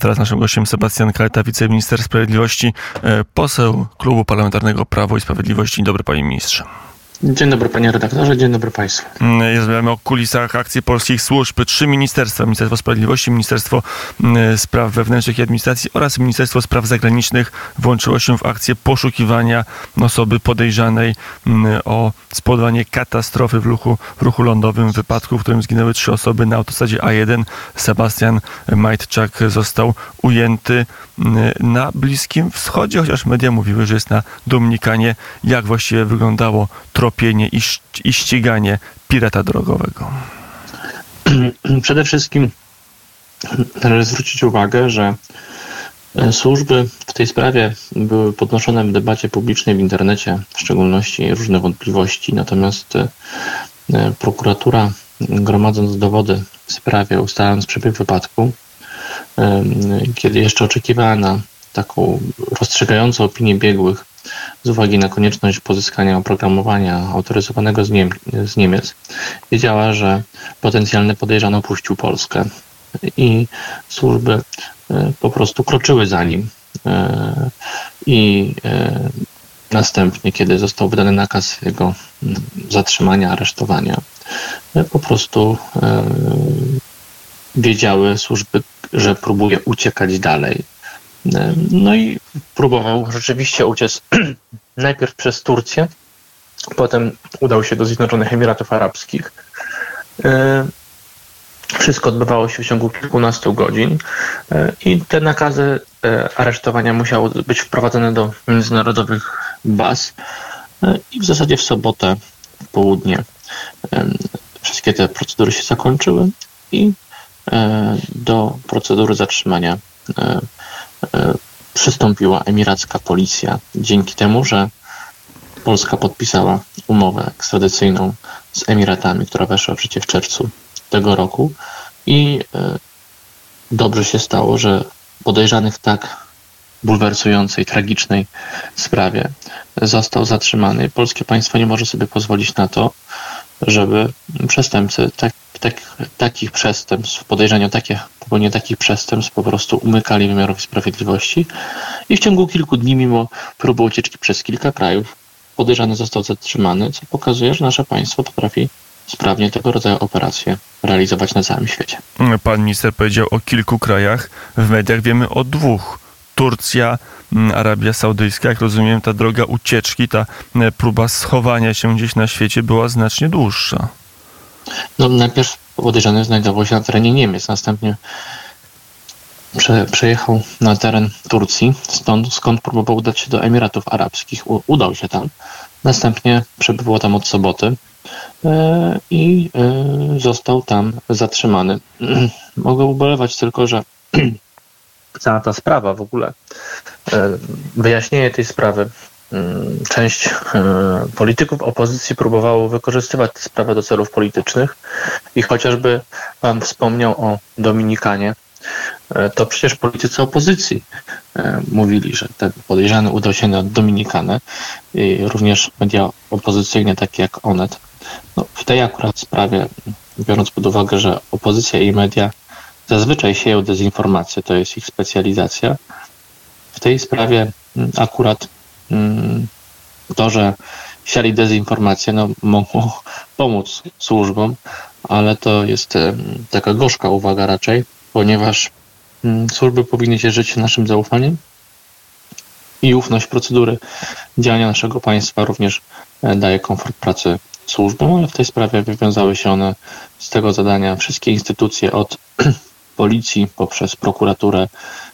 Teraz naszym gościem Sebastian Kaleta, wiceminister sprawiedliwości, e, poseł Klubu Parlamentarnego Prawo i Sprawiedliwość. Dzień dobry panie ministrze. Dzień dobry panie redaktorze, dzień dobry państwu. Mm, rozmawiamy o kulisach akcji polskich służb. Trzy ministerstwa, Ministerstwo Sprawiedliwości, Ministerstwo mm, Spraw Wewnętrznych i Administracji oraz Ministerstwo Spraw Zagranicznych włączyło się w akcję poszukiwania osoby podejrzanej mm, o spowodowanie katastrofy w ruchu, w ruchu lądowym, w wypadku, w którym zginęły trzy osoby na autostradzie A1. Sebastian Majtczak został ujęty na Bliskim Wschodzie, chociaż media mówiły, że jest na Dominikanie. Jak właściwie wyglądało tropienie i, i ściganie pirata drogowego? Przede wszystkim należy zwrócić uwagę, że e, służby w tej sprawie były podnoszone w debacie publicznej w internecie, w szczególności różne wątpliwości, natomiast e, prokuratura gromadząc dowody w sprawie, ustalając przebieg wypadku, kiedy jeszcze oczekiwała na taką rozstrzygającą opinię biegłych z uwagi na konieczność pozyskania oprogramowania autoryzowanego z, Niem z Niemiec, wiedziała, że potencjalny podejrzany opuścił Polskę i służby e, po prostu kroczyły za nim. E, I e, następnie, kiedy został wydany nakaz jego zatrzymania, aresztowania, po prostu wiedziały służby, że próbuje uciekać dalej. No i próbował rzeczywiście uciec najpierw przez Turcję, potem udał się do Zjednoczonych Emiratów Arabskich. E, wszystko odbywało się w ciągu kilkunastu godzin e, i te nakazy e, aresztowania musiały być wprowadzone do międzynarodowych baz i w zasadzie w sobotę w południe wszystkie te procedury się zakończyły i do procedury zatrzymania E, przystąpiła emiracka policja dzięki temu, że Polska podpisała umowę ekstradycyjną z Emiratami, która weszła w życie w czerwcu tego roku i e, dobrze się stało, że podejrzany w tak bulwersującej, tragicznej sprawie został zatrzymany. Polskie państwo nie może sobie pozwolić na to, żeby przestępcy tak, tak, takich przestępstw, podejrzenia takie, popełnienia takich przestępstw po prostu umykali wymiarowi sprawiedliwości i w ciągu kilku dni, mimo próby ucieczki przez kilka krajów, podejrzany został zatrzymany, co pokazuje, że nasze państwo potrafi sprawnie tego rodzaju operacje realizować na całym świecie. Pan minister powiedział o kilku krajach. W mediach wiemy o dwóch. Turcja, mm, Arabia Saudyjska. Jak rozumiem, ta droga ucieczki, ta e, próba schowania się gdzieś na świecie była znacznie dłuższa. No, najpierw podejrzany znajdował się na terenie Niemiec, następnie prze, przejechał na teren Turcji, stąd, skąd próbował udać się do Emiratów Arabskich. U, udał się tam. Następnie przebywał tam od soboty e, i e, został tam zatrzymany. Mogę ubolewać tylko, że cała ta sprawa w ogóle, e, wyjaśnienie tej sprawy, część e, polityków opozycji próbowało wykorzystywać tę sprawę do celów politycznych i chociażby Pan wspomniał o Dominikanie, e, to przecież politycy opozycji mówili, że ten podejrzany udał się na Dominikanę i również media opozycyjne takie jak Onet. No, w tej akurat sprawie, biorąc pod uwagę, że opozycja i media zazwyczaj sieją dezinformację, to jest ich specjalizacja. W tej sprawie mm, akurat mm, to, że siali dezinformację, no, mogło pomóc służbom, ale to jest taka gorzka uwaga raczej, ponieważ mm, służby powinny się żyć naszym zaufaniem i ufność procedury działania naszego państwa również e, daje komfort pracy służbom, ale w tej sprawie wywiązały się one z tego zadania wszystkie instytucje od policji, poprzez prokuraturę,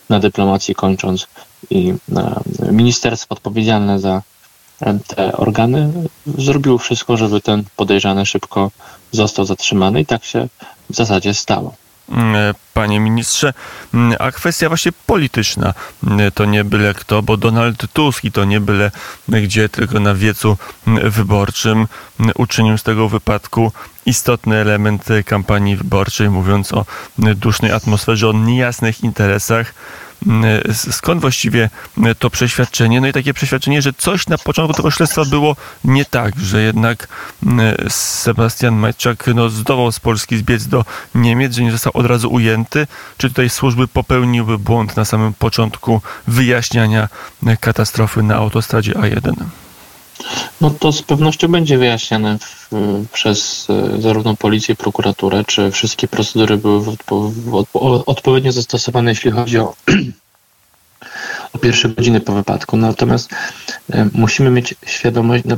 na dyplomacji kończąc i e, ministerstwo odpowiedzialne za e, te organy zrobiło wszystko, żeby ten podejrzany szybko został zatrzymany i tak się w zasadzie stało. Mm, e, panie ministrze, mm, a kwestia właśnie polityczna mm, to nie byle kto, bo Donald Tusk i to nie byle gdzie, tylko na wiecu wyborczym uczynił z tego wypadku istotny element kampanii wyborczej, mówiąc o dusznej atmosferze, o niejasnych interesach. Skąd właściwie to przeświadczenie? No i takie przeświadczenie, że coś na początku tego śledztwa było nie tak, że jednak Sebastian Majczak no, zdołał z Polski zbiec do Niemiec, że nie został od razu ujęty. Czy tutaj służby popełniły błąd na samym początku wyjaśniania katastrofy na autostradzie A1? No to z pewnością będzie wyjaśniane w, przez e, zarówno policję, prokuraturę, czy wszystkie procedury były w odpo, w odpo, odpowiednio zastosowane, jeśli chodzi o, o pierwsze godziny po wypadku. Natomiast e, musimy mieć świadomość, no,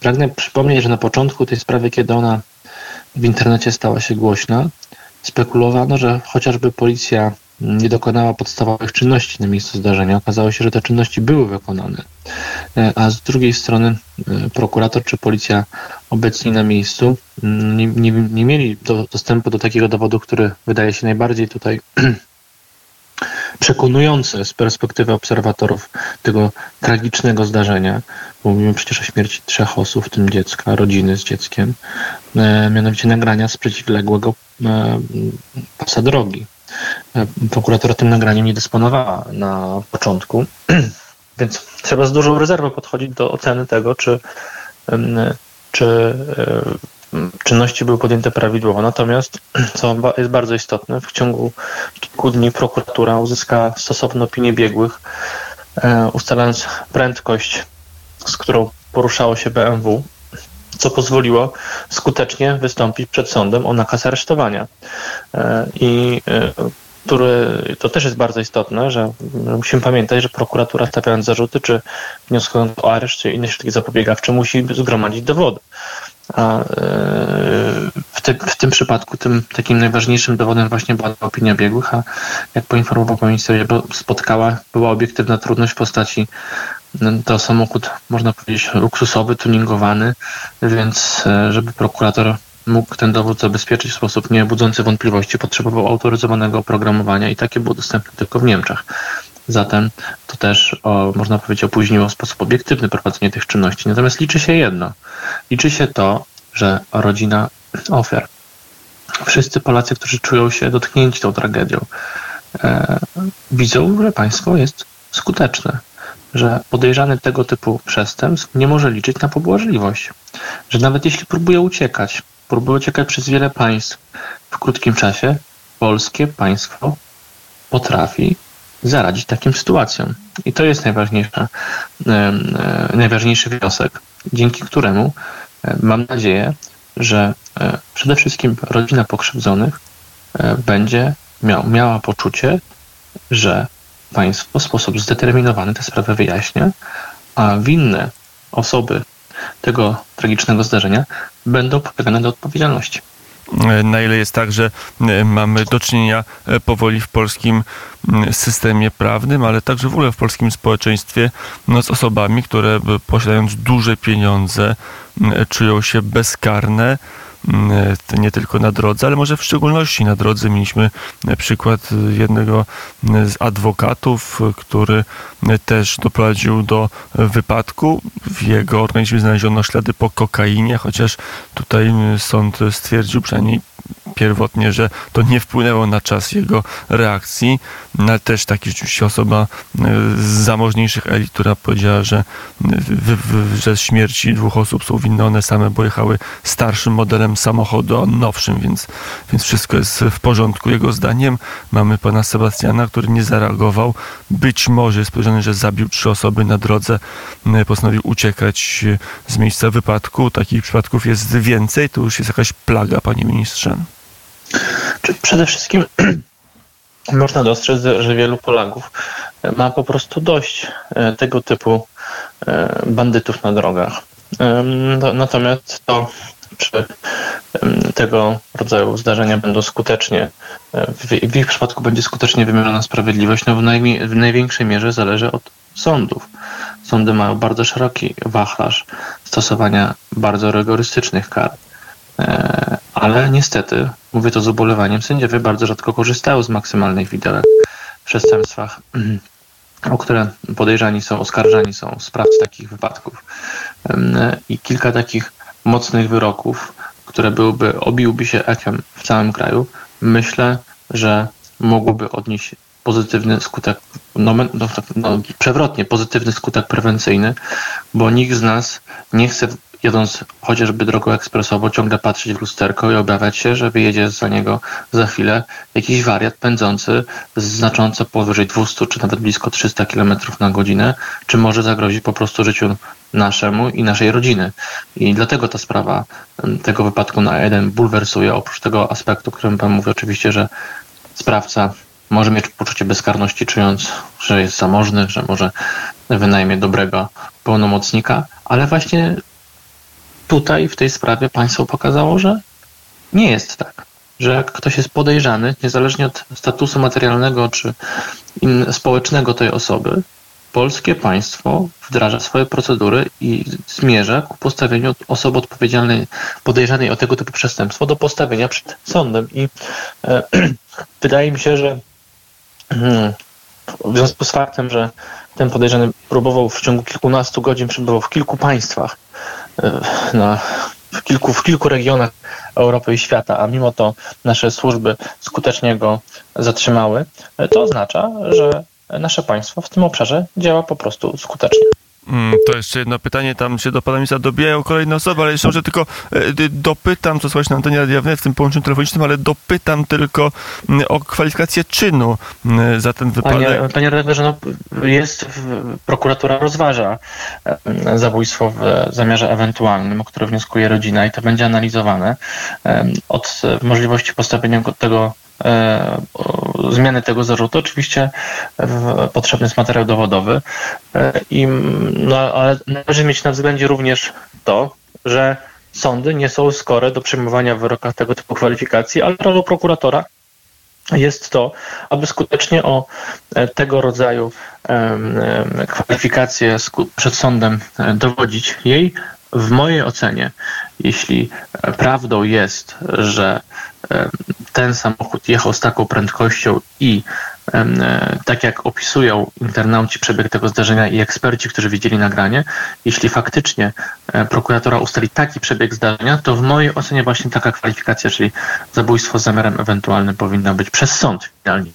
pragnę przypomnieć, że na początku tej sprawy, kiedy ona w internecie stała się głośna, spekulowano, że chociażby policja nie dokonała podstawowych czynności na miejscu zdarzenia. Okazało się, że te czynności były wykonane, a z drugiej strony e, prokurator czy policja obecni na miejscu mm, nie, nie, nie mieli do, dostępu do takiego dowodu, który wydaje się najbardziej tutaj przekonujący z perspektywy obserwatorów tego tragicznego zdarzenia. Mówimy przecież o śmierci trzech osób, w tym dziecka, rodziny z dzieckiem, e, mianowicie nagrania z przeciwległego pasa drogi. E, prokuratura tym nagraniem nie dysponowała na początku, więc trzeba z dużą rezerwą podchodzić do oceny tego, czy, czy czynności były podjęte prawidłowo. Natomiast, co jest bardzo istotne, w ciągu kilku dni prokuratura uzyskała stosowne opinie biegłych, e, ustalając prędkość, z którą poruszało się BMW, co pozwoliło skutecznie wystąpić przed sądem o nakaz aresztowania. E, I e, który, to też jest bardzo istotne, że musimy pamiętać, że prokuratura stawiając zarzuty, czy wnioskując o areszt, czy inne środki zapobiegawcze, musi zgromadzić dowody. A e, w, te, w, tym przypadku tym takim najważniejszym dowodem właśnie była opinia biegłych, a jak poinformował minister, spotkała, była obiektywna trudność w postaci no, to samochód, można powiedzieć, luksusowy, tuningowany, więc e, żeby prokurator mógł ten dowód zabezpieczyć w sposób nie budzący wątpliwości, potrzebował autoryzowanego oprogramowania i takie było dostępne tylko w Niemczech. Zatem to też, o, można powiedzieć, opóźniło w sposób obiektywny prowadzenie tych czynności. Natomiast liczy się jedno. Liczy się to, że rodzina ofiar, wszyscy Polacy, którzy czują się dotknięci tą tragedią, e, widzą, że państwo jest skuteczne że podejrzany tego typu przestępstw nie może liczyć na pobłażliwość. Że nawet jeśli próbuje uciekać, próbuje uciekać przez wiele państw w krótkim czasie, polskie państwo potrafi zaradzić takim sytuacjom. I to jest najważniejsza, najważniejszy wniosek, dzięki któremu mam nadzieję, że e, przede wszystkim rodzina pokrzywdzonych e, będzie miał, miała poczucie, że państwo w sposób zdeterminowany tę sprawę wyjaśnia, a winne osoby tego tragicznego zdarzenia będą pociągane do odpowiedzialności. Na ile jest tak, że e, mamy do czynienia e, powoli w polskim systemie prawnym, ale także w ogóle w polskim społeczeństwie no, z osobami, które posiadając duże pieniądze czują się bezkarne, nie tylko na drodze, ale może w szczególności na drodze. Mieliśmy e, przykład jednego e, z adwokatów, który e, też doprowadził do wypadku. W jego organizmie znaleziono ślady po kokainie, chociaż tutaj sąd stwierdził przynajmniej pierwotnie, że to nie wpłynęło na czas jego reakcji, no, ale też taki rzeczywiście osoba e, z zamożniejszych elit, która powiedziała, że, w, w, że śmierci dwóch osób są winne one same, bo jechały starszym modelem samochodu, a nowszym, więc, więc wszystko jest w porządku. Jego zdaniem mamy pana Sebastiana, który nie zareagował. Być może jest powiedziane, że zabił trzy osoby na drodze, e, postanowił uciekać z miejsca wypadku. Takich przypadków jest więcej, to już jest jakaś plaga, panie ministrze. Przede wszystkim można dostrzec, że wielu Polaków ma po prostu dość e, tego typu e, bandytów na drogach. Natomiast to, czy tego rodzaju zdarzenia będą skutecznie, e, w ich przypadku będzie skutecznie wymierzona sprawiedliwość, no w, w największej mierze zależy od sądów. Sądy mają bardzo szeroki wachlarz stosowania bardzo rygorystycznych kar. Ale niestety, mówię to z ubolewaniem, sędziowie bardzo rzadko korzystają z maksymalnych widełek w przestępstwach, o które podejrzani są, oskarżani są sprawcy takich wypadków. I kilka takich mocnych wyroków, które byłyby, obiłyby się echem w całym kraju, myślę, że mogłoby odnieść pozytywny skutek, no, no, no, przewrotnie pozytywny skutek prewencyjny, bo nikt z nas nie chce jadąc chociażby drogą ekspresową, ciągle patrzeć w lusterko i obawiać się, że wyjedzie za niego za chwilę jakiś wariat pędzący znacząco powyżej 200 czy nawet blisko 300 km na godzinę, czy może zagrozić po prostu życiu naszemu i naszej rodziny. I dlatego ta sprawa tego wypadku na jeden bulwersuje, oprócz tego aspektu, którym Pan mówi oczywiście, że sprawca może mieć poczucie bezkarności, czując, że jest zamożny, że może wynajmie dobrego pełnomocnika, ale właśnie tutaj w tej sprawie państwo pokazało, że nie jest tak. Że jak ktoś jest podejrzany, niezależnie od statusu materialnego czy społecznego tej osoby, polskie państwo wdraża swoje procedury i zmierza ku postawieniu osoby odpowiedzialnej, podejrzanej o tego typu przestępstwo do postawienia przed sądem. I e, wydaje mi się, że hmm, w związku z faktem, że ten podejrzany próbował w ciągu kilkunastu godzin przebywał w kilku państwach, na, w, kilku, w kilku regionach Europy i świata, a mimo to nasze służby skutecznie go zatrzymały, e, to oznacza, że nasze państwo w tym obszarze działa po prostu skutecznie. Mm, to jeszcze jedno pytanie, tam się do pana ministra dobijają kolejne osoby, ale jeszcze może tylko e, dopytam, co słuchać na antenie radiowej w tym połączeniu telefonicznym, ale dopytam tylko mm, o kwalifikację czynu mm, za ten wypadek. Panie, panie redaktorze, no jest, prokuratura rozważa zabójstwo w zamiarze ewentualnym, o które wnioskuje rodzina i to będzie analizowane. Od możliwości postawienia tego zmiany tego zarzutu. Oczywiście potrzebny jest materiał dowodowy, e, i, no, ale należy mieć na względzie również to, że sądy nie są skore do przyjmowania w wyrokach tego typu kwalifikacji, ale rolą prokuratora jest to, aby skutecznie o e, tego rodzaju kwalifikacje przed sądem dowodzić jej. W mojej ocenie, jeśli prawdą jest, że ten samochód jechał z taką prędkością i e, tak jak opisują internauci przebieg tego zdarzenia i eksperci, którzy widzieli nagranie, jeśli faktycznie e, prokuratora ustali taki przebieg zdarzenia, to w mojej ocenie właśnie taka kwalifikacja, czyli zabójstwo z zamiarem ewentualnym powinna być przez sąd finalnie.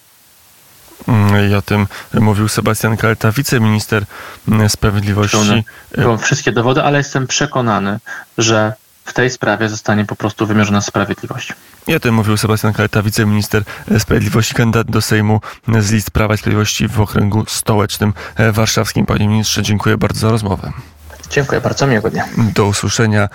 Mm, I o tym mówił Sebastian Kaleta, wiceminister mm, sprawiedliwości. Pełne, wszystkie dowody, ale jestem przekonany, że w tej sprawie zostanie po prostu wymierzona sprawiedliwość. I o tym mówił Sebastian Kaleta, wiceminister sprawiedliwości, kandydat do Sejmu z list Prawa i Sprawiedliwości w okręgu stołecznym warszawskim. Panie ministrze, dziękuję bardzo za rozmowę. Dziękuję bardzo, miłego dnia. Do usłyszenia.